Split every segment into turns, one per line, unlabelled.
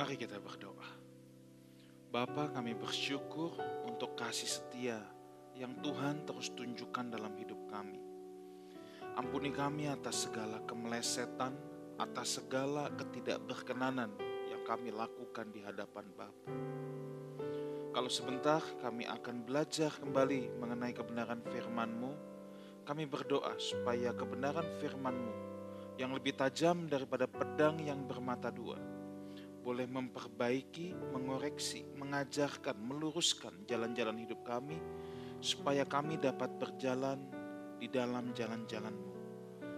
Mari kita berdoa. Bapa kami bersyukur untuk kasih setia yang Tuhan terus tunjukkan dalam hidup kami. Ampuni kami atas segala kemelesetan, atas segala ketidakberkenanan yang kami lakukan di hadapan Bapa. Kalau sebentar kami akan belajar kembali mengenai kebenaran firman-Mu, kami berdoa supaya kebenaran firman-Mu yang lebih tajam daripada pedang yang bermata dua, boleh memperbaiki, mengoreksi, mengajarkan, meluruskan jalan-jalan hidup kami, supaya kami dapat berjalan di dalam jalan-jalan-Mu.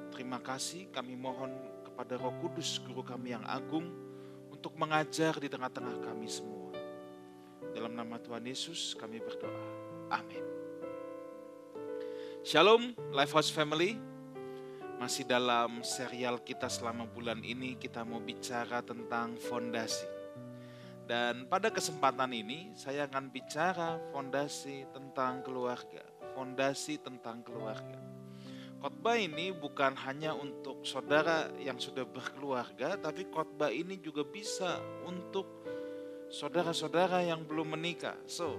Terima kasih kami mohon kepada Roh Kudus, Guru kami yang agung, untuk mengajar di tengah-tengah kami semua. Dalam nama Tuhan Yesus kami berdoa. Amin. Shalom Lifehouse Family. Masih dalam serial kita selama bulan ini kita mau bicara tentang fondasi. Dan pada kesempatan ini saya akan bicara fondasi tentang keluarga, fondasi tentang keluarga. Khotbah ini bukan hanya untuk saudara yang sudah berkeluarga, tapi khotbah ini juga bisa untuk saudara-saudara yang belum menikah. So,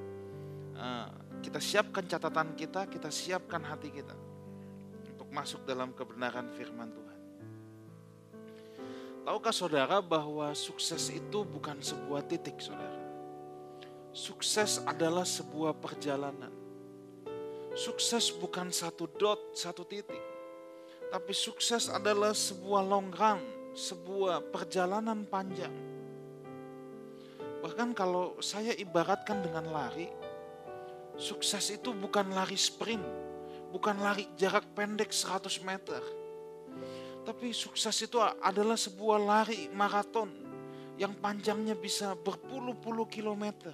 uh, kita siapkan catatan kita, kita siapkan hati kita masuk dalam kebenaran firman Tuhan. Tahukah saudara bahwa sukses itu bukan sebuah titik saudara. Sukses adalah sebuah perjalanan. Sukses bukan satu dot, satu titik. Tapi sukses adalah sebuah long sebuah perjalanan panjang. Bahkan kalau saya ibaratkan dengan lari, sukses itu bukan lari sprint, bukan lari jarak pendek 100 meter. Tapi sukses itu adalah sebuah lari maraton yang panjangnya bisa berpuluh-puluh kilometer.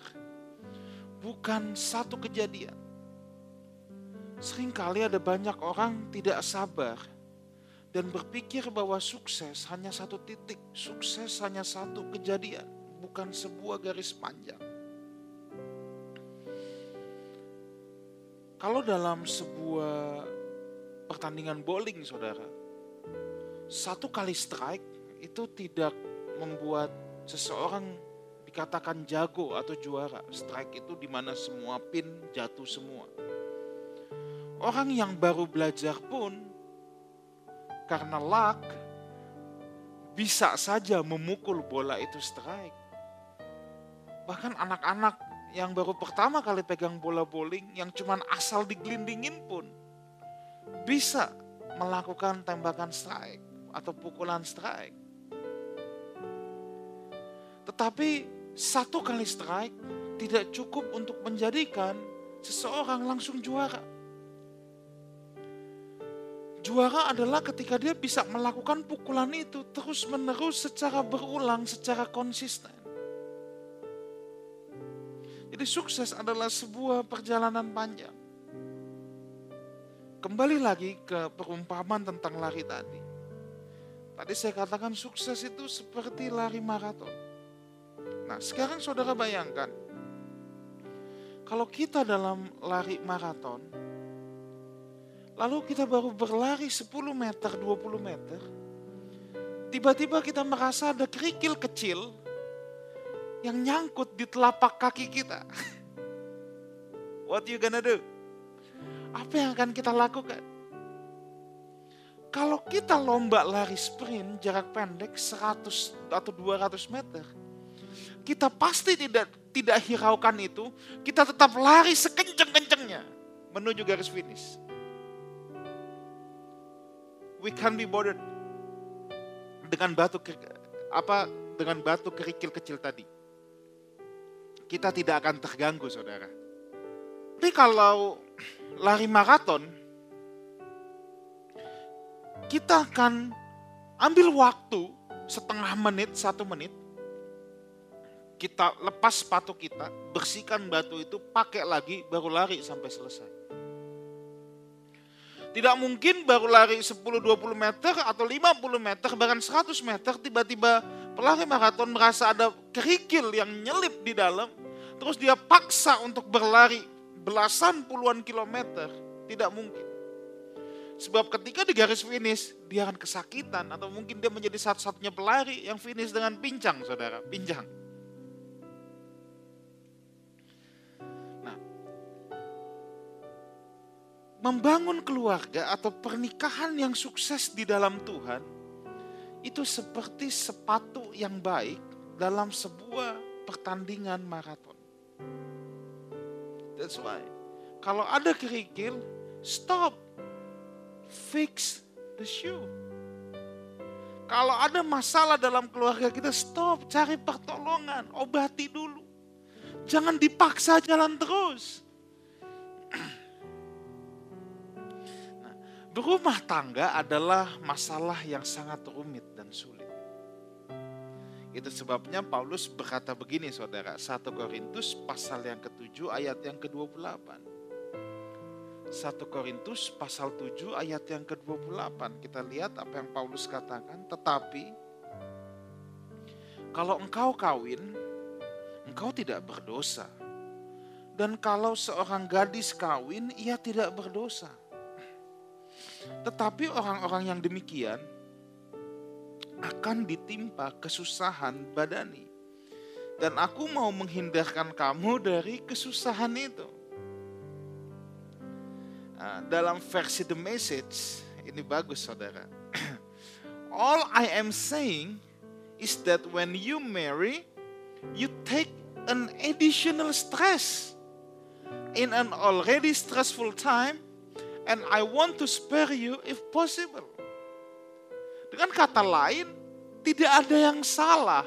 Bukan satu kejadian. Seringkali ada banyak orang tidak sabar dan berpikir bahwa sukses hanya satu titik, sukses hanya satu kejadian, bukan sebuah garis panjang. Kalau dalam sebuah pertandingan bowling, saudara, satu kali strike itu tidak membuat seseorang dikatakan jago atau juara. Strike itu di mana semua pin jatuh semua. Orang yang baru belajar pun karena luck bisa saja memukul bola itu strike. Bahkan anak-anak yang baru pertama kali pegang bola bowling yang cuman asal digelindingin pun bisa melakukan tembakan strike atau pukulan strike. Tetapi satu kali strike tidak cukup untuk menjadikan seseorang langsung juara. Juara adalah ketika dia bisa melakukan pukulan itu terus menerus secara berulang, secara konsisten. Jadi sukses adalah sebuah perjalanan panjang. Kembali lagi ke perumpamaan tentang lari tadi. Tadi saya katakan sukses itu seperti lari maraton. Nah sekarang saudara bayangkan, kalau kita dalam lari maraton, lalu kita baru berlari 10 meter, 20 meter, tiba-tiba kita merasa ada kerikil kecil yang nyangkut di telapak kaki kita. What you gonna do? Apa yang akan kita lakukan? Kalau kita lomba lari sprint jarak pendek 100 atau 200 meter, kita pasti tidak tidak hiraukan itu, kita tetap lari sekenceng-kencengnya menuju garis finish. We can be bothered dengan batu apa dengan batu kerikil kecil tadi kita tidak akan terganggu saudara. Tapi kalau lari maraton, kita akan ambil waktu setengah menit, satu menit, kita lepas sepatu kita, bersihkan batu itu, pakai lagi, baru lari sampai selesai. Tidak mungkin baru lari 10-20 meter atau 50 meter, bahkan 100 meter, tiba-tiba pelari maraton merasa ada kerikil yang nyelip di dalam, terus dia paksa untuk berlari belasan puluhan kilometer, tidak mungkin. Sebab ketika di garis finish, dia akan kesakitan atau mungkin dia menjadi satu-satunya pelari yang finish dengan pincang, saudara, pincang. Nah, membangun keluarga atau pernikahan yang sukses di dalam Tuhan itu seperti sepatu yang baik dalam sebuah pertandingan maraton. That's why. Kalau ada kerikil, stop fix the shoe. Kalau ada masalah dalam keluarga kita, stop, cari pertolongan, obati dulu. Jangan dipaksa jalan terus. Berumah tangga adalah masalah yang sangat rumit dan sulit. Itu sebabnya Paulus berkata begini saudara, 1 Korintus pasal yang ke-7 ayat yang ke-28. 1 Korintus pasal 7 ayat yang ke-28. Kita lihat apa yang Paulus katakan. Tetapi kalau engkau kawin, engkau tidak berdosa. Dan kalau seorang gadis kawin, ia tidak berdosa. Tetapi orang-orang yang demikian akan ditimpa kesusahan badani. Dan aku mau menghindarkan kamu dari kesusahan itu Ah, dalam versi The Message, ini bagus saudara. All I am saying is that when you marry, you take an additional stress in an already stressful time and I want to spare you if possible. Dengan kata lain, tidak ada yang salah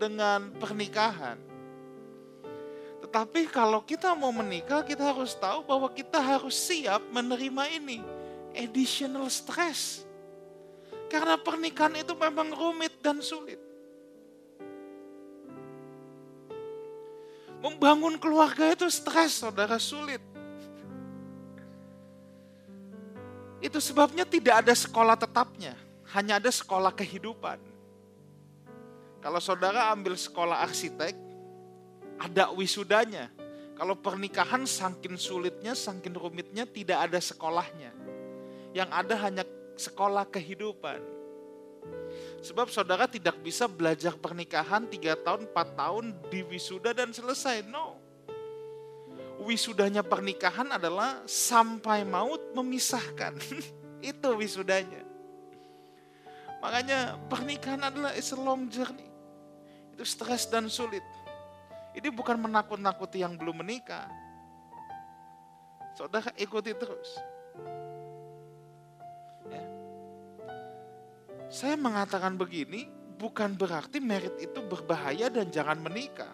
dengan pernikahan. Tapi kalau kita mau menikah, kita harus tahu bahwa kita harus siap menerima ini. Additional stress. Karena pernikahan itu memang rumit dan sulit. Membangun keluarga itu stres, saudara, sulit. Itu sebabnya tidak ada sekolah tetapnya, hanya ada sekolah kehidupan. Kalau saudara ambil sekolah arsitek, ada wisudanya. Kalau pernikahan sangkin sulitnya, sangkin rumitnya tidak ada sekolahnya. Yang ada hanya sekolah kehidupan. Sebab saudara tidak bisa belajar pernikahan 3 tahun, 4 tahun di wisuda dan selesai. No. Wisudanya pernikahan adalah sampai maut memisahkan. Itu wisudanya. Makanya pernikahan adalah is a long journey. Itu stres dan sulit. Ini bukan menakut-nakuti yang belum menikah. Saudara ikuti terus. Ya. Saya mengatakan begini bukan berarti merit itu berbahaya dan jangan menikah.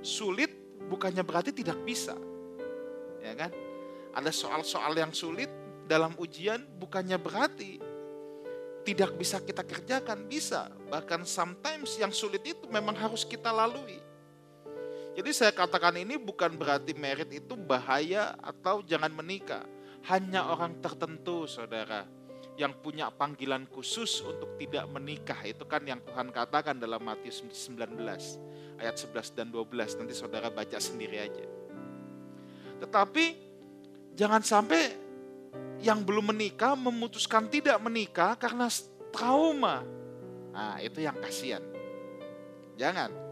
Sulit bukannya berarti tidak bisa. Ya kan? Ada soal-soal yang sulit dalam ujian bukannya berarti tidak bisa kita kerjakan, bisa. Bahkan sometimes yang sulit itu memang harus kita lalui. Jadi saya katakan ini bukan berarti merit itu bahaya atau jangan menikah. Hanya orang tertentu saudara yang punya panggilan khusus untuk tidak menikah. Itu kan yang Tuhan katakan dalam Matius 19 ayat 11 dan 12. Nanti saudara baca sendiri aja. Tetapi jangan sampai yang belum menikah memutuskan tidak menikah karena trauma. Nah itu yang kasihan. Jangan.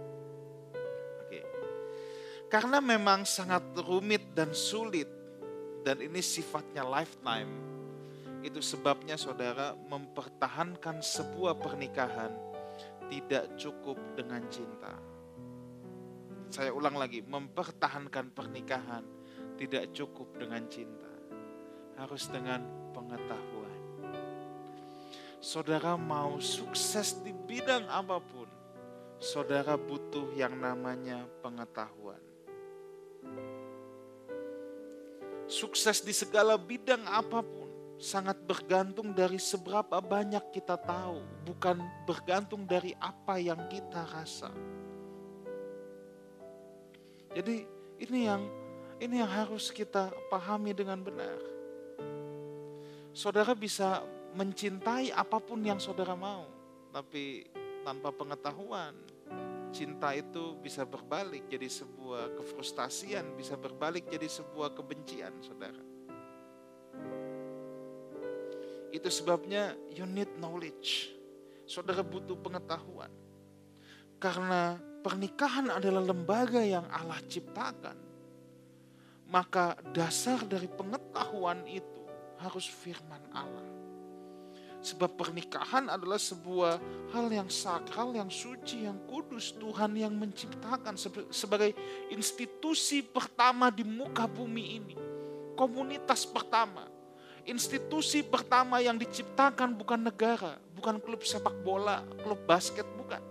Karena memang sangat rumit dan sulit dan ini sifatnya lifetime. Itu sebabnya saudara mempertahankan sebuah pernikahan tidak cukup dengan cinta. Saya ulang lagi, mempertahankan pernikahan tidak cukup dengan cinta. Harus dengan pengetahuan. Saudara mau sukses di bidang apa pun, saudara butuh yang namanya pengetahuan. Sukses di segala bidang apa pun sangat bergantung dari seberapa banyak kita tahu, bukan bergantung dari apa yang kita rasa. Jadi ini yang ini yang harus kita pahami dengan benar. Saudara bisa mencintai apa pun yang saudara mau, tapi tanpa pengetahuan, cinta itu bisa berbalik jadi sebuah kefrustasian, bisa berbalik jadi sebuah kebencian, saudara. Itu sebabnya you need knowledge. Saudara butuh pengetahuan. Karena pernikahan adalah lembaga yang Allah ciptakan. Maka dasar dari pengetahuan itu harus firman Allah. Sebab pernikahan adalah sebuah hal yang sakral, yang suci, yang kudus. Tuhan yang menciptakan sebagai institusi pertama di muka bumi ini. Komunitas pertama. Institusi pertama yang diciptakan bukan negara, bukan klub sepak bola, klub basket, bukan.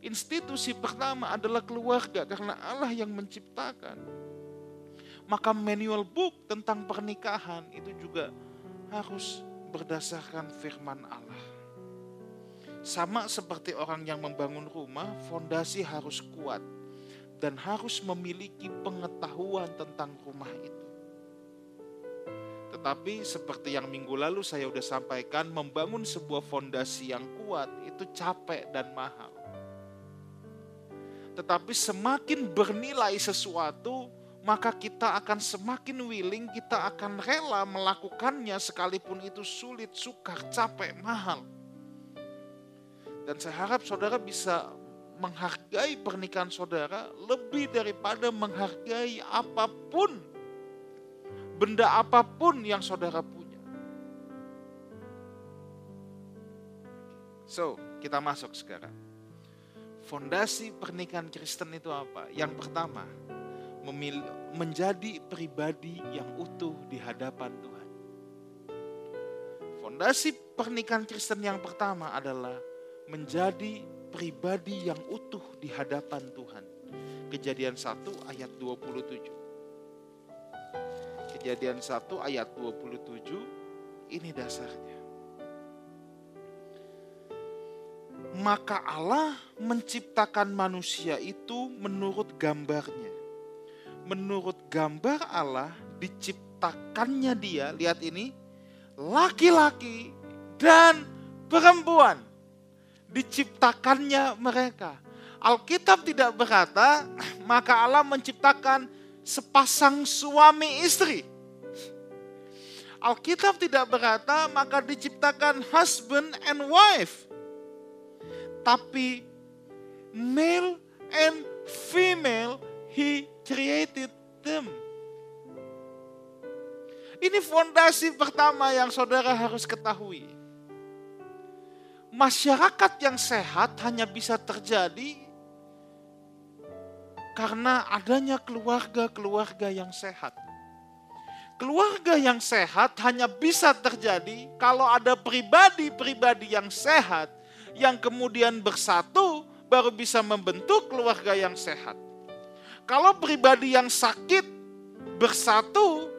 Institusi pertama adalah keluarga karena Allah yang menciptakan. Maka manual book tentang pernikahan itu juga harus berdasarkan firman Allah. Sama seperti orang yang membangun rumah, fondasi harus kuat dan harus memiliki pengetahuan tentang rumah itu. Tetapi seperti yang minggu lalu saya sudah sampaikan, membangun sebuah fondasi yang kuat itu capek dan mahal. Tetapi semakin bernilai sesuatu, maka kita akan semakin willing, kita akan rela melakukannya sekalipun itu sulit, sukar, capek, mahal. Dan saya harap saudara bisa menghargai pernikahan saudara lebih daripada menghargai apa pun benda apa pun yang saudara punya. So, kita masuk sekarang. Fondasi pernikahan Kristen itu apa? Yang pertama, menjadi pribadi yang utuh di hadapan Tuhan. Fondasi pernikahan Kristen yang pertama adalah menjadi pribadi yang utuh di hadapan Tuhan. Kejadian 1 ayat 27. Kejadian 1 ayat 27 ini dasarnya. Maka Allah menciptakan manusia itu menurut gambarnya. Menurut gambar Allah diciptakannya dia, lihat ini, laki-laki dan perempuan. Diciptakannya mereka. Alkitab tidak berkata, maka Allah menciptakan sepasang suami istri. Alkitab tidak berkata maka diciptakan husband and wife. Tapi male and female he created them. Ini fondasi pertama yang saudara harus ketahui. Masyarakat yang sehat hanya bisa terjadi karena adanya keluarga-keluarga yang sehat. Keluarga yang sehat hanya bisa terjadi kalau ada pribadi-pribadi yang sehat yang kemudian bersatu baru bisa membentuk keluarga yang sehat. Kalau pribadi yang sakit bersatu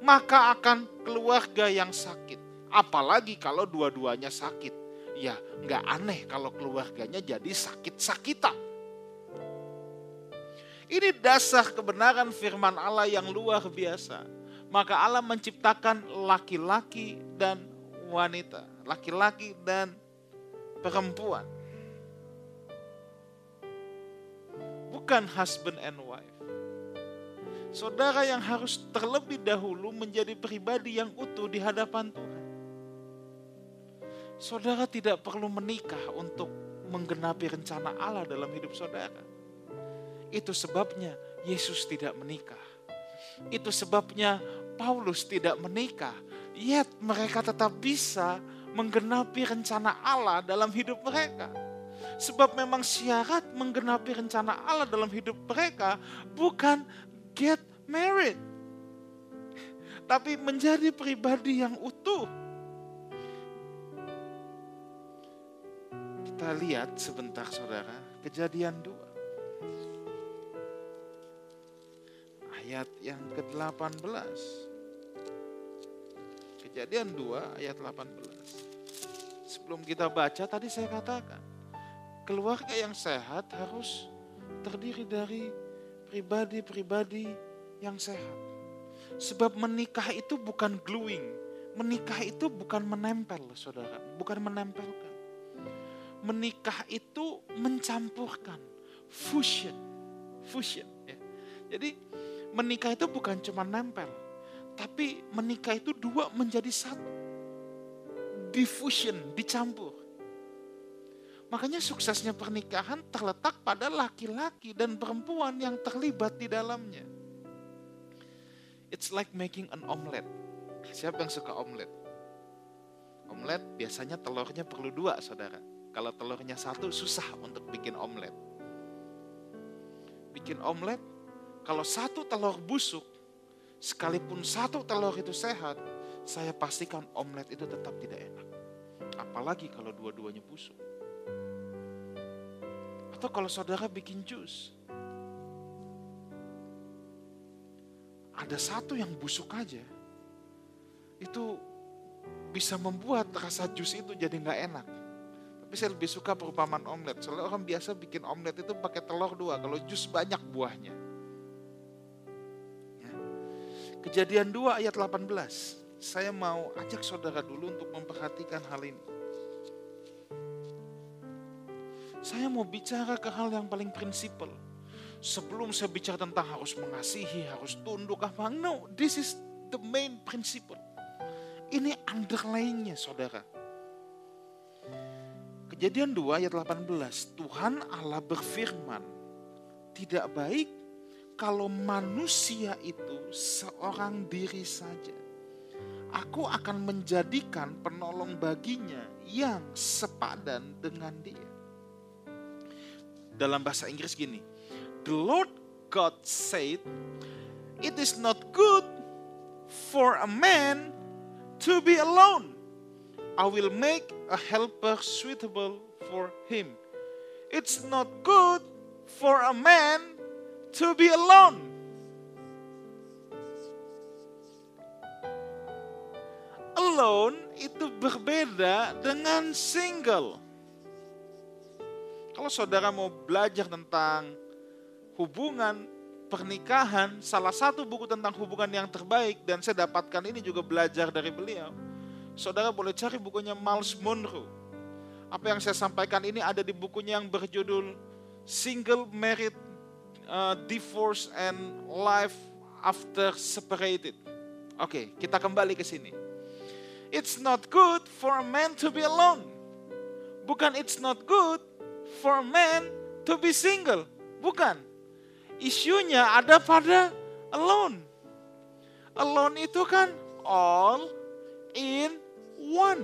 maka akan keluarga yang sakit. Apalagi kalau dua-duanya sakit. Ya nggak aneh kalau keluarganya jadi sakit-sakitan. Ini dasar kebenaran firman Allah yang luar biasa maka Allah menciptakan laki-laki dan wanita, laki-laki dan perempuan. Bukan husband and wife. Saudara yang harus terlebih dahulu menjadi pribadi yang utuh di hadapan Tuhan. Saudara tidak perlu menikah untuk menggenapi rencana Allah dalam hidup saudara. Itu sebabnya Yesus tidak menikah. Itu sebabnya Paulus tidak menikah, yet mereka tetap bisa menggenapi rencana Allah dalam hidup mereka. Sebab memang syarat menggenapi rencana Allah dalam hidup mereka bukan get married. Tapi menjadi pribadi yang utuh. Kita lihat sebentar saudara, kejadian dua. Ayat yang ke-18. Kejadian 2 ayat 18. Sebelum kita baca tadi saya katakan, keluarga yang sehat harus terdiri dari pribadi-pribadi yang sehat. Sebab menikah itu bukan gluing, menikah itu bukan menempel, saudara, bukan menempelkan. Menikah itu mencampurkan, fusion, fusion. Ya. Jadi menikah itu bukan cuma nempel, tapi menikah itu dua menjadi satu. diffusion, dicampur. Makanya suksesnya pernikahan terletak pada laki-laki dan perempuan yang terlibat di dalamnya. It's like making an omelet. Siapa yang suka omelet? Omelet biasanya telurnya perlu dua, saudara. Kalau telurnya satu susah untuk bikin omelet. Bikin omelet, kalau satu telur busuk, sekalipun satu telur itu sehat, saya pastikan omelet itu tetap tidak enak. Apalagi kalau dua-duanya busuk. Atau kalau saudara bikin jus. Ada satu yang busuk aja. Itu bisa membuat rasa jus itu jadi nggak enak. Tapi saya lebih suka perumpamaan omelet. Soalnya orang biasa bikin omelet itu pakai telur dua. Kalau jus banyak buahnya. Ya. Kejadian 2 ayat 18. Saya mau ajak saudara dulu untuk memperhatikan hal ini. Saya mau bicara ke hal yang paling prinsipal. Sebelum saya bicara tentang harus mengasihi, harus tunduk apa. No, this is the main principle. Ini underline-nya saudara. Kejadian 2 ayat 18. Tuhan Allah berfirman, tidak baik kalau manusia itu seorang diri saja. Aku akan menjadikan penolong baginya yang sepadan dengan dia dalam bahasa Inggris gini. The Lord God said, It is not good for a man to be alone. I will make a helper suitable for him. It's not good for a man to be alone. Alone itu berbeda dengan single. Kalau saudara mau belajar tentang hubungan, pernikahan, salah satu buku tentang hubungan yang terbaik dan saya dapatkan ini juga belajar dari beliau. Saudara boleh cari bukunya Miles Monroe. Apa yang saya sampaikan ini ada di bukunya yang berjudul Single Married uh, Divorce and Life After Separated. Oke, kita kembali ke sini. It's not good for a man to be alone. Bukan it's not good for men to be single. Bukan. Isunya ada pada alone. Alone itu kan all in one.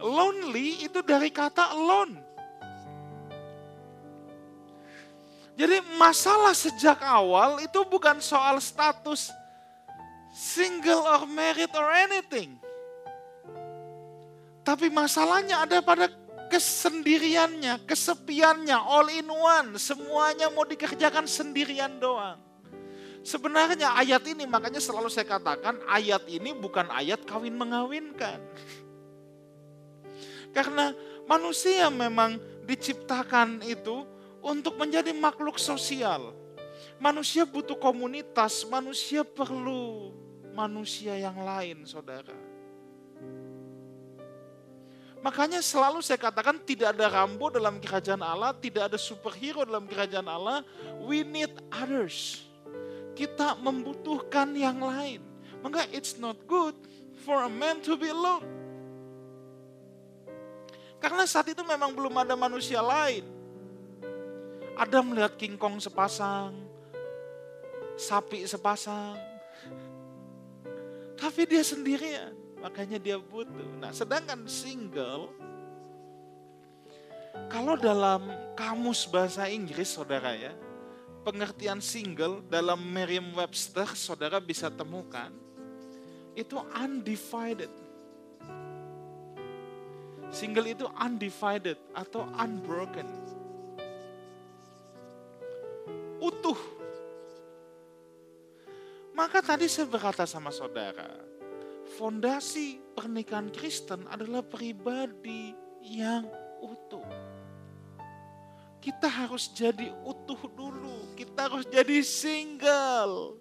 Lonely itu dari kata alone. Jadi masalah sejak awal itu bukan soal status single or married or anything. Tapi masalahnya ada pada kesendiriannya, kesepiannya, all in one, semuanya mau dikerjakan sendirian doang. Sebenarnya ayat ini makanya selalu saya katakan ayat ini bukan ayat kawin mengawinkan. Karena manusia memang diciptakan itu untuk menjadi makhluk sosial. Manusia butuh komunitas, manusia perlu manusia yang lain, saudara. Makanya selalu saya katakan tidak ada Rambo dalam kerajaan Allah, tidak ada superhero dalam kerajaan Allah. We need others. Kita membutuhkan yang lain. Maka it's not good for a man to be alone. Karena saat itu memang belum ada manusia lain. Ada melihat King Kong sepasang, sapi sepasang. Tapi dia sendirian. Makanya dia butuh. Nah, sedangkan single kalau dalam kamus bahasa Inggris Saudara ya, pengertian single dalam Merriam-Webster Saudara bisa temukan itu undivided. Single itu undivided atau unbroken. Utuh. Maka tadi saya berkata sama saudara, fondasi pernikahan Kristen adalah pribadi yang utuh. Kita harus jadi utuh dulu, kita harus jadi single.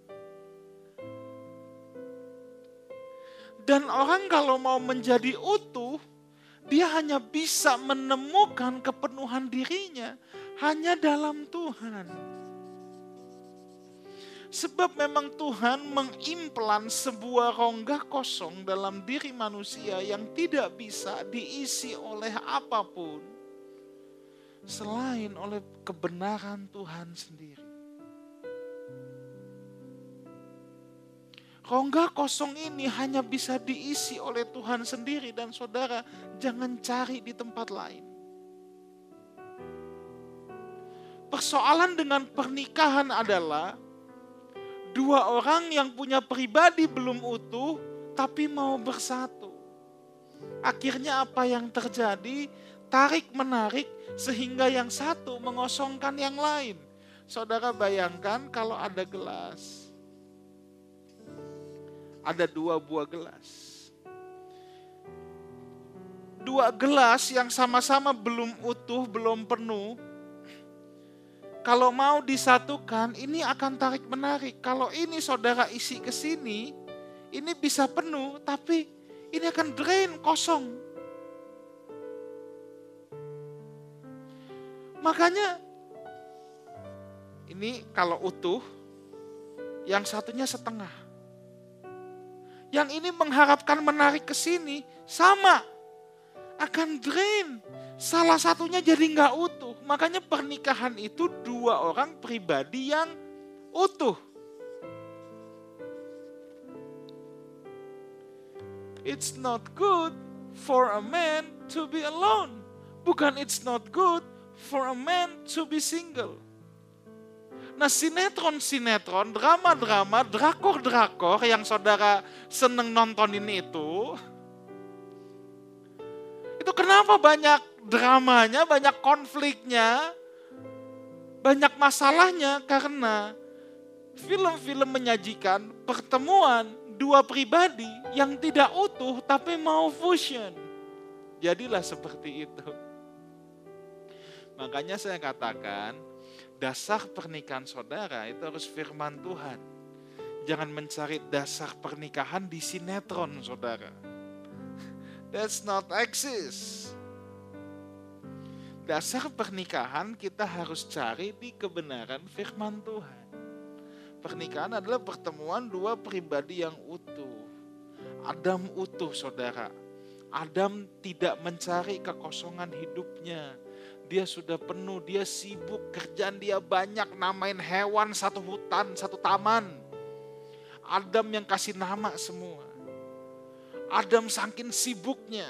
Dan orang kalau mau menjadi utuh, dia hanya bisa menemukan kepenuhan dirinya hanya dalam Tuhan. Sebab memang Tuhan mengimplan sebuah rongga kosong dalam diri manusia yang tidak bisa diisi oleh apa pun selain oleh kebenaran Tuhan sendiri. Rongga kosong ini hanya bisa diisi oleh Tuhan sendiri dan saudara jangan cari di tempat lain. Persoalan dengan pernikahan adalah dua orang yang punya pribadi belum utuh tapi mau bersatu. Akhirnya apa yang terjadi? Tarik menarik sehingga yang satu mengosongkan yang lain. Saudara bayangkan kalau ada gelas ada dua buah gelas. Dua gelas yang sama-sama belum utuh, belum penuh. Kalau mau disatukan, ini akan tarik menarik. Kalau ini saudara isi ke sini, ini bisa penuh, tapi ini akan drain kosong. Makanya ini kalau utuh, yang satunya setengah. Yang ini mengharapkan menarik ke sini, sama. Akan drain. Salah satunya jadi nggak utuh. Makanya pernikahan itu dua orang pribadi yang utuh. It's not good for a man to be alone. Bukan it's not good for a man to be single. Nah sinetron-sinetron, drama-drama, drakor-drakor yang saudara seneng nontonin itu, itu kenapa banyak dramanya, banyak konfliknya, banyak masalahnya karena film-film menyajikan pertemuan dua pribadi yang tidak utuh tapi mau fusion. Jadilah seperti itu. Makanya saya katakan, dasar pernikahan saudara itu harus firman Tuhan. Jangan mencari dasar pernikahan di sinetron saudara. That's not exist. Dasar pernikahan kita harus cari di kebenaran firman Tuhan. Pernikahan adalah pertemuan dua pribadi yang utuh. Adam utuh saudara. Adam tidak mencari kekosongan hidupnya dia sudah penuh, dia sibuk, kerjaan dia banyak, namain hewan satu hutan, satu taman. Adam yang kasih nama semua. Adam saking sibuknya.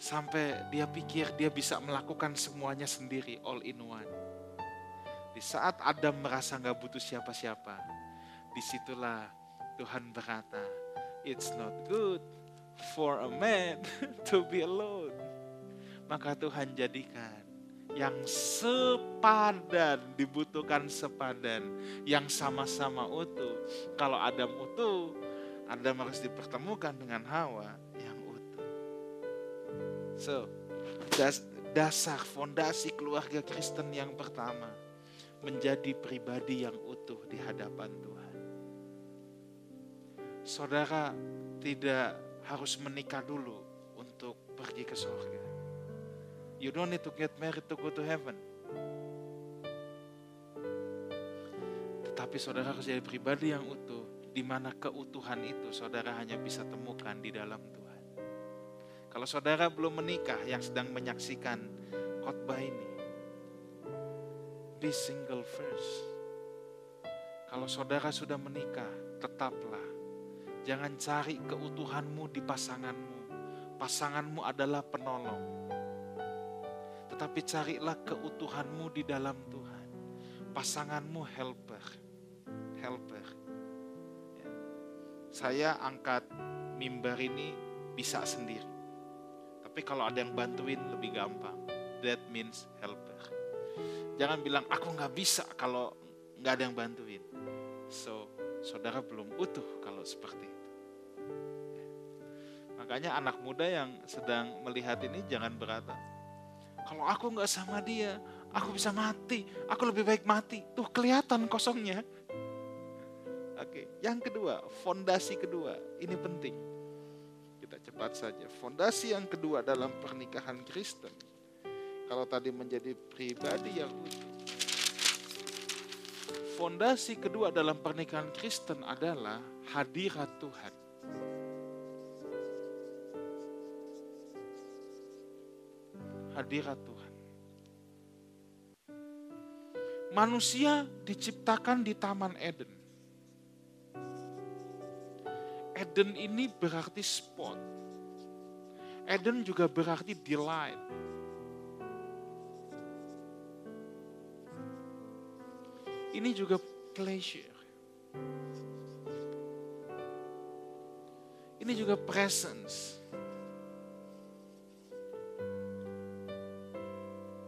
Sampai dia pikir dia bisa melakukan semuanya sendiri, all in one. Di saat Adam merasa nggak butuh siapa-siapa, di situlah Tuhan berkata, it's not good for a man to be alone. Maka Tuhan jadikan yang sepadan, dibutuhkan sepadan, yang sama-sama utuh. Kalau Adam utuh, Adam harus dipertemukan dengan Hawa utuh. So, das, dasar fondasi keluarga Kristen yang pertama menjadi pribadi yang utuh di hadapan Tuhan. Saudara tidak harus menikah dulu untuk pergi ke surga. You don't need to get married to go to heaven. Tetapi saudara harus jadi pribadi yang utuh, di mana keutuhan itu saudara hanya bisa temukan di dalam Tuhan. Kalau saudara belum menikah yang sedang menyaksikan khotbah ini, be single first. Kalau saudara sudah menikah, tetaplah Jangan cari keutuhanmu di pasanganmu. Pasanganmu adalah penolong. Tetapi carilah keutuhanmu di dalam Tuhan. Pasanganmu helper. Helper. Ya. Saya angkat mimbar ini bisa sendiri. Tapi kalau ada yang bantuin lebih gampang. That means helper. Jangan bilang aku nggak bisa kalau nggak ada yang bantuin. So, saudara belum utuh kalau seperti itu. Makanya anak muda yang sedang melihat ini jangan berkata, kalau aku nggak sama dia, aku bisa mati, aku lebih baik mati. Tuh kelihatan kosongnya. Oke, yang kedua, fondasi kedua, ini penting. Cepat saja. Fondasi yang kedua dalam pernikahan Kristen, kalau tadi menjadi pribadi yang utuh, fondasi kedua dalam pernikahan Kristen adalah hadirat Tuhan. Hadirat Tuhan. Manusia diciptakan di Taman Eden. Eden ini berarti spot. Eden juga berarti delight. Ini juga pleasure. Ini juga presence.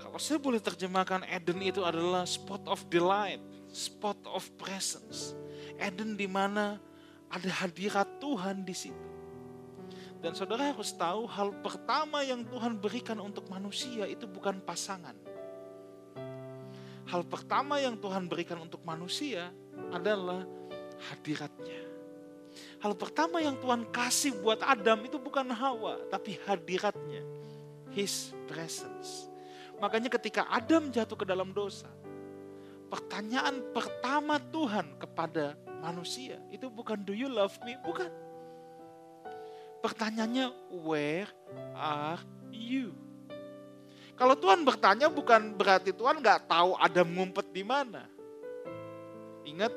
Kalau saya boleh terjemahkan Eden itu adalah spot of delight, spot of presence. Eden di mana ada hadirat Tuhan di situ. Dan saudara harus tahu hal pertama yang Tuhan berikan untuk manusia itu bukan pasangan. Hal pertama yang Tuhan berikan untuk manusia adalah hadiratnya. Hal pertama yang Tuhan kasih buat Adam itu bukan Hawa, tapi hadiratnya. His presence. Makanya ketika Adam jatuh ke dalam dosa, pertanyaan pertama Tuhan kepada manusia itu bukan do you love me, bukan Pertanyaannya, where are you? Kalau Tuhan bertanya bukan berarti Tuhan nggak tahu Adam ngumpet di mana. Ingat,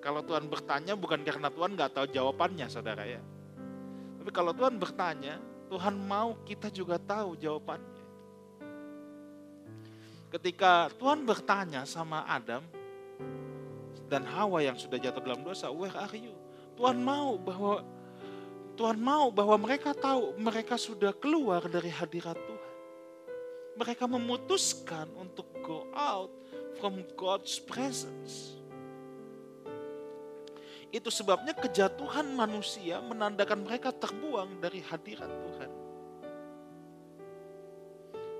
kalau Tuhan bertanya bukan karena Tuhan nggak tahu jawabannya, saudara ya. Tapi kalau Tuhan bertanya, Tuhan mau kita juga tahu jawabannya. Ketika Tuhan bertanya sama Adam dan Hawa yang sudah jatuh dalam dosa, where are you? Tuhan mau bahwa Tuhan mau bahwa mereka tahu mereka sudah keluar dari hadirat Tuhan. Mereka memutuskan untuk go out from God's presence. Itu sebabnya kejatuhan manusia menandakan mereka terbuang dari hadirat Tuhan.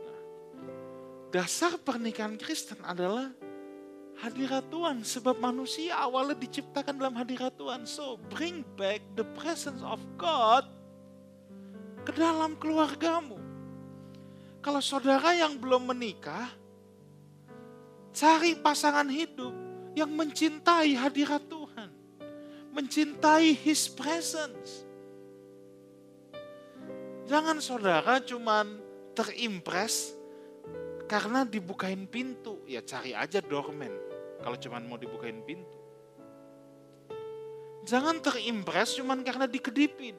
Nah, dasar pernikahan Kristen adalah hadirat Tuhan. Sebab manusia awalnya diciptakan dalam hadirat Tuhan. So bring back the presence of God ke dalam keluargamu. Kalau saudara yang belum menikah, cari pasangan hidup yang mencintai hadirat Tuhan. Mencintai His presence. Jangan saudara cuman terimpress karena dibukain pintu. Ya cari aja doorman kalau cuma mau dibukain pintu. Jangan terimpress cuman karena dikedipin.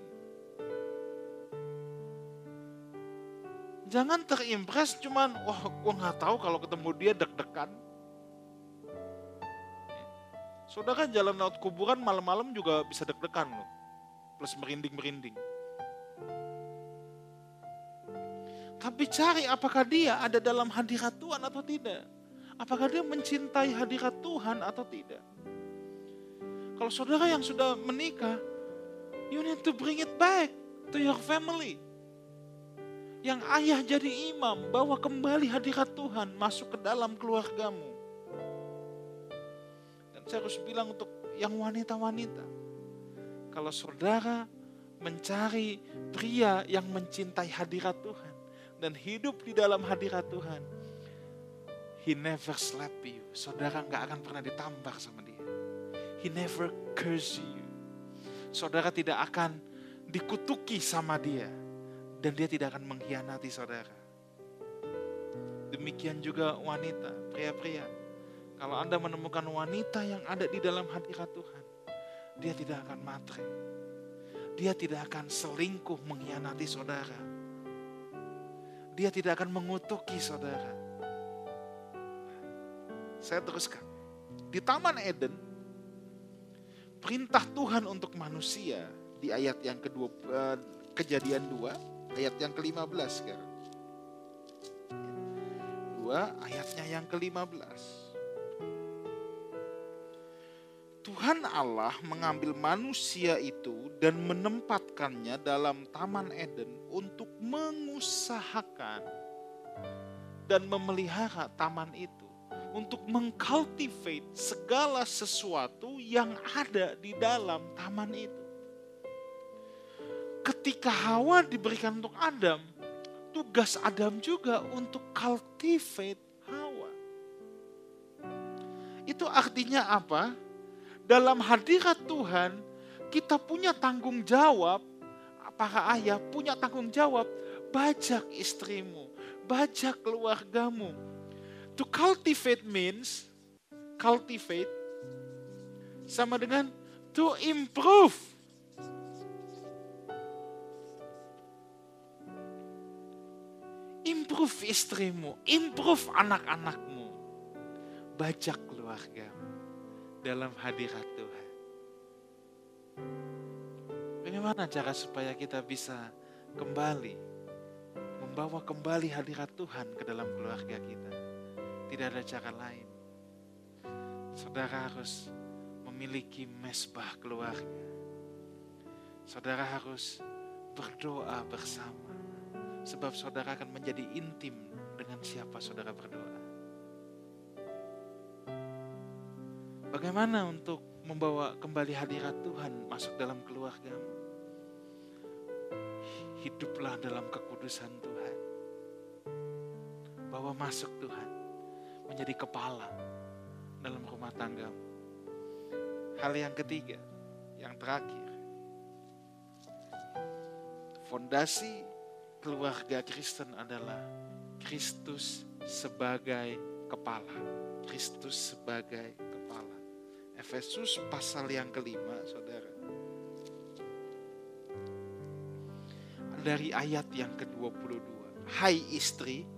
Jangan terimpress cuman, wah gue gak tahu kalau ketemu dia deg-degan. Saudara jalan laut kuburan malam-malam juga bisa deg-degan loh. Plus merinding-merinding. Tapi cari apakah dia ada dalam hadirat Tuhan atau tidak. Apakah dia mencintai hadirat Tuhan atau tidak? Kalau saudara yang sudah menikah, you need to bring it back to your family. Yang ayah jadi imam, bawa kembali hadirat Tuhan masuk ke dalam keluargamu. Dan saya harus bilang untuk yang wanita-wanita, kalau saudara mencari pria yang mencintai hadirat Tuhan dan hidup di dalam hadirat Tuhan, He never slap you. Saudara nggak akan pernah ditampar sama dia. He never curse you. Saudara tidak akan dikutuki sama dia. Dan dia tidak akan mengkhianati saudara. Demikian juga wanita, pria-pria. Kalau Anda menemukan wanita yang ada di dalam hadirat Tuhan, dia tidak akan matre. Dia tidak akan selingkuh mengkhianati saudara. Dia tidak akan mengutuki saudara saya teruskan. Di Taman Eden, perintah Tuhan untuk manusia di ayat yang kedua, eh, kejadian 2, ayat yang ke-15 sekarang. Dua, ayatnya yang ke-15. Tuhan Allah mengambil manusia itu dan menempatkannya dalam Taman Eden untuk mengusahakan dan memelihara taman itu untuk mengcultivate segala sesuatu yang ada di dalam taman itu. Ketika Hawa diberikan untuk Adam, tugas Adam juga untuk cultivate Hawa. Itu artinya apa? Dalam hadirat Tuhan, kita punya tanggung jawab, para ayah punya tanggung jawab, bajak istrimu, bajak keluargamu. To cultivate means, cultivate sama dengan to improve. Improve istrimu, improve anak-anakmu, bajak keluargamu dalam hadirat Tuhan. Bagaimana cara supaya kita bisa kembali membawa kembali hadirat Tuhan ke dalam keluarga kita? Tidak ada cara lain. Saudara harus memiliki mesbah keluarga. Saudara harus berdoa bersama. Sebab saudara akan menjadi intim dengan siapa saudara berdoa. Bagaimana untuk membawa kembali hadirat Tuhan masuk dalam keluargamu? Hiduplah dalam kekudusan Tuhan. Bawa masuk Tuhan menjadi kepala dalam rumah tanggamu. Hal yang ketiga, yang terakhir. Fondasi keluarga Kristen adalah Kristus sebagai kepala. Kristus sebagai kepala. Efesus pasal yang kelima, saudara. Dari ayat yang ke-22. Hai istri,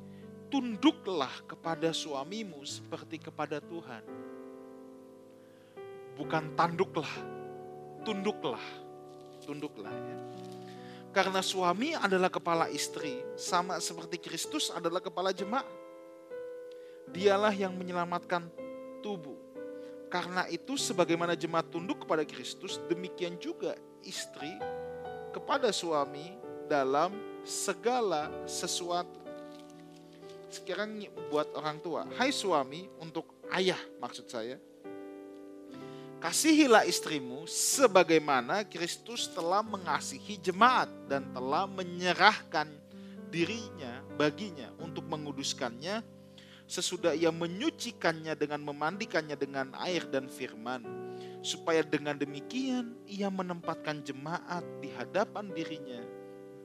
tunduklah kepada suamimu seperti kepada Tuhan. Bukan tanduklah, tunduklah. Tunduklah ya karena suami adalah kepala istri, sama seperti Kristus adalah kepala jemaat. Dialah yang menyelamatkan tubuh. Karena itu sebagaimana jemaat tunduk kepada Kristus, demikian juga istri kepada suami dalam segala sesuatu. Sekarang buat orang tua, hai suami untuk ayah maksud saya, Kasihilah istrimu sebagaimana Kristus telah mengasihi jemaat dan telah menyerahkan dirinya baginya untuk menguduskannya sesudah ia menyucikannya dengan memandikannya dengan air dan firman. Supaya dengan demikian ia menempatkan jemaat di hadapan dirinya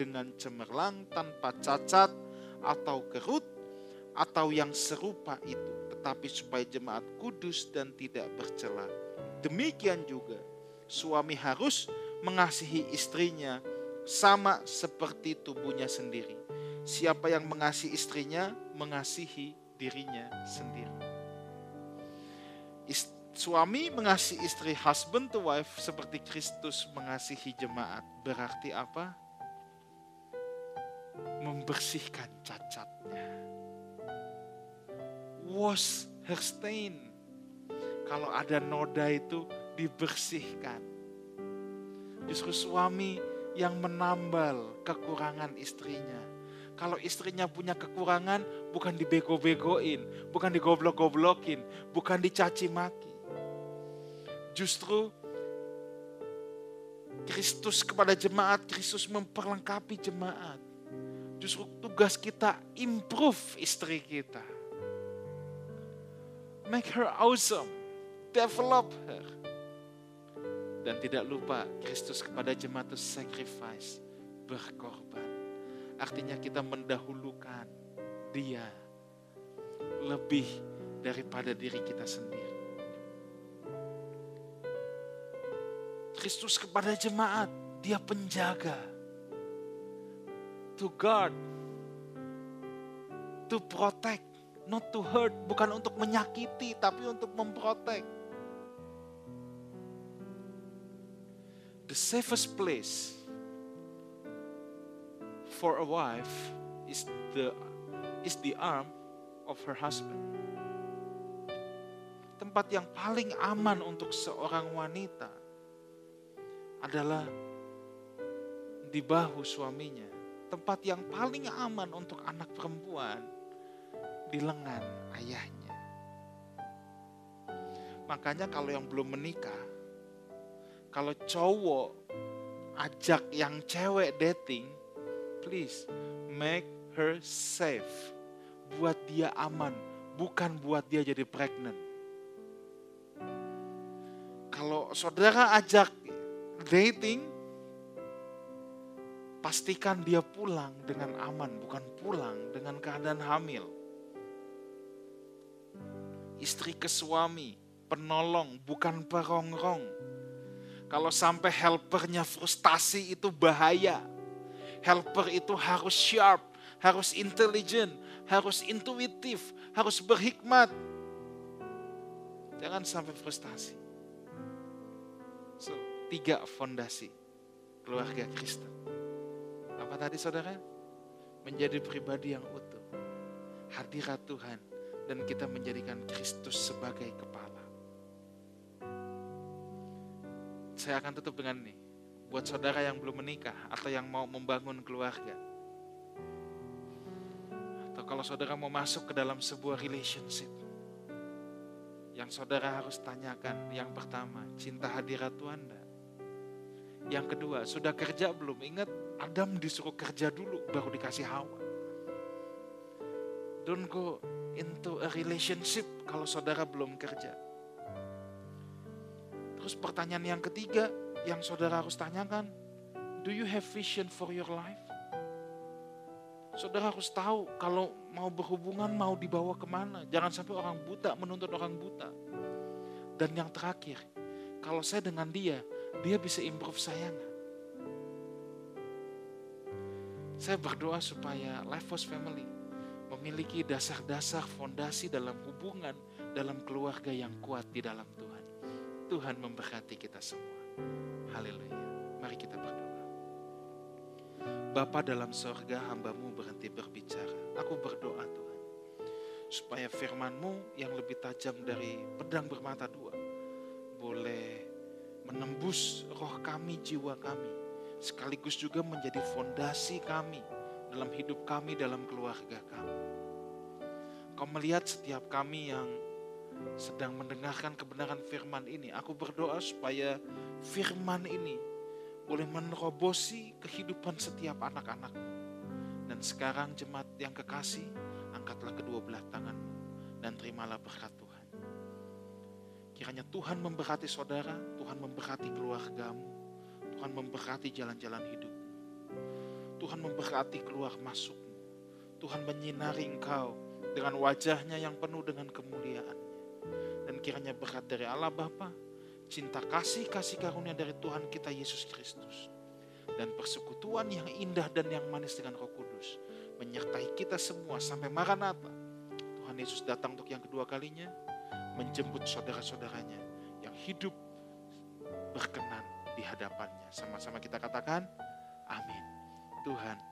dengan cemerlang tanpa cacat atau kerut atau yang serupa itu tetapi supaya jemaat kudus dan tidak bercela Demikian juga suami harus mengasihi istrinya sama seperti tubuhnya sendiri. Siapa yang mengasihi istrinya, mengasihi dirinya sendiri. suami mengasihi istri, husband to wife, seperti Kristus mengasihi jemaat. Berarti apa? Membersihkan cacatnya. Wash her stain kalau ada noda itu dibersihkan. Justru suami yang menambal kekurangan istrinya. Kalau istrinya punya kekurangan, bukan dibego-begoin, bukan digoblok-goblokin, bukan dicaci maki. Justru Kristus kepada jemaat, Kristus memperlengkapi jemaat. Justru tugas kita improve istri kita. Make her awesome develop her. Dan tidak lupa Kristus kepada jemaat itu sacrifice, berkorban. Artinya kita mendahulukan dia lebih daripada diri kita sendiri. Kristus kepada jemaat, dia penjaga. To guard, to protect, not to hurt, bukan untuk menyakiti, tapi untuk memprotek. the safest place for a wife is the is the arm of her husband. Tempat yang paling aman untuk seorang wanita adalah di bahu suaminya. Tempat yang paling aman untuk anak perempuan di lengan ayahnya. Makanya kalau yang belum menikah, kalau cowok ajak yang cewek dating, please make her safe. Buat dia aman, bukan buat dia jadi pregnant. Kalau saudara ajak dating, pastikan dia pulang dengan aman, bukan pulang dengan keadaan hamil. Istri ke suami, penolong, bukan perongrong. Kalau sampai helpernya frustasi itu bahaya. Helper itu harus sharp, harus intelligent, harus intuitif, harus berhikmat. Jangan sampai frustasi. So, tiga fondasi keluarga Kristen. Apa tadi saudara? Menjadi pribadi yang utuh. Hadirat Tuhan dan kita menjadikan Kristus sebagai kepala. Saya akan tutup dengan ini. Buat saudara yang belum menikah atau yang mau membangun keluarga. Atau kalau saudara mau masuk ke dalam sebuah relationship. Yang saudara harus tanyakan, yang pertama, cinta hadirat Tuhan enggak? Yang kedua, sudah kerja belum? Ingat, Adam disuruh kerja dulu, baru dikasih Hawa. Don't go into a relationship kalau saudara belum kerja. Terus pertanyaan yang ketiga yang saudara harus tanyakan, do you have vision for your life? Saudara harus tahu kalau mau berhubungan mau dibawa ke mana. Jangan sampai orang buta menuntut orang buta. Dan yang terakhir, kalau saya dengan dia, dia bisa improve saya? Saya berdoa supaya Life Force Family memiliki dasar-dasar fondasi dalam hubungan, dalam keluarga yang kuat di dalam Tuhan. Tuhan memberkati kita semua. Haleluya. Mari kita berdoa. Bapa dalam sorga hambamu berhenti berbicara. Aku berdoa Tuhan. Supaya firmanmu yang lebih tajam dari pedang bermata dua. Boleh menembus roh kami, jiwa kami. Sekaligus juga menjadi fondasi kami dalam hidup kami, dalam keluarga kami. Kau melihat setiap kami yang sedang mendengarkan kebenaran firman ini. Aku berdoa supaya firman ini boleh menerobosi kehidupan setiap anak-anak. Dan sekarang jemaat yang kekasih, angkatlah kedua belah tanganmu dan terimalah berkat Tuhan. Kiranya Tuhan memberkati saudara, Tuhan memberkati keluargamu, Tuhan memberkati jalan-jalan hidup. Tuhan memberkati keluar masukmu. Tuhan menyinari engkau dengan wajahnya yang penuh dengan kemuliaan. Dan kiranya berkat dari Allah Bapa, cinta kasih, kasih karunia dari Tuhan kita Yesus Kristus. Dan persekutuan yang indah dan yang manis dengan roh kudus. Menyertai kita semua sampai Maranatha. Tuhan Yesus datang untuk yang kedua kalinya. Menjemput saudara-saudaranya yang hidup berkenan di hadapannya. Sama-sama kita katakan, amin. Tuhan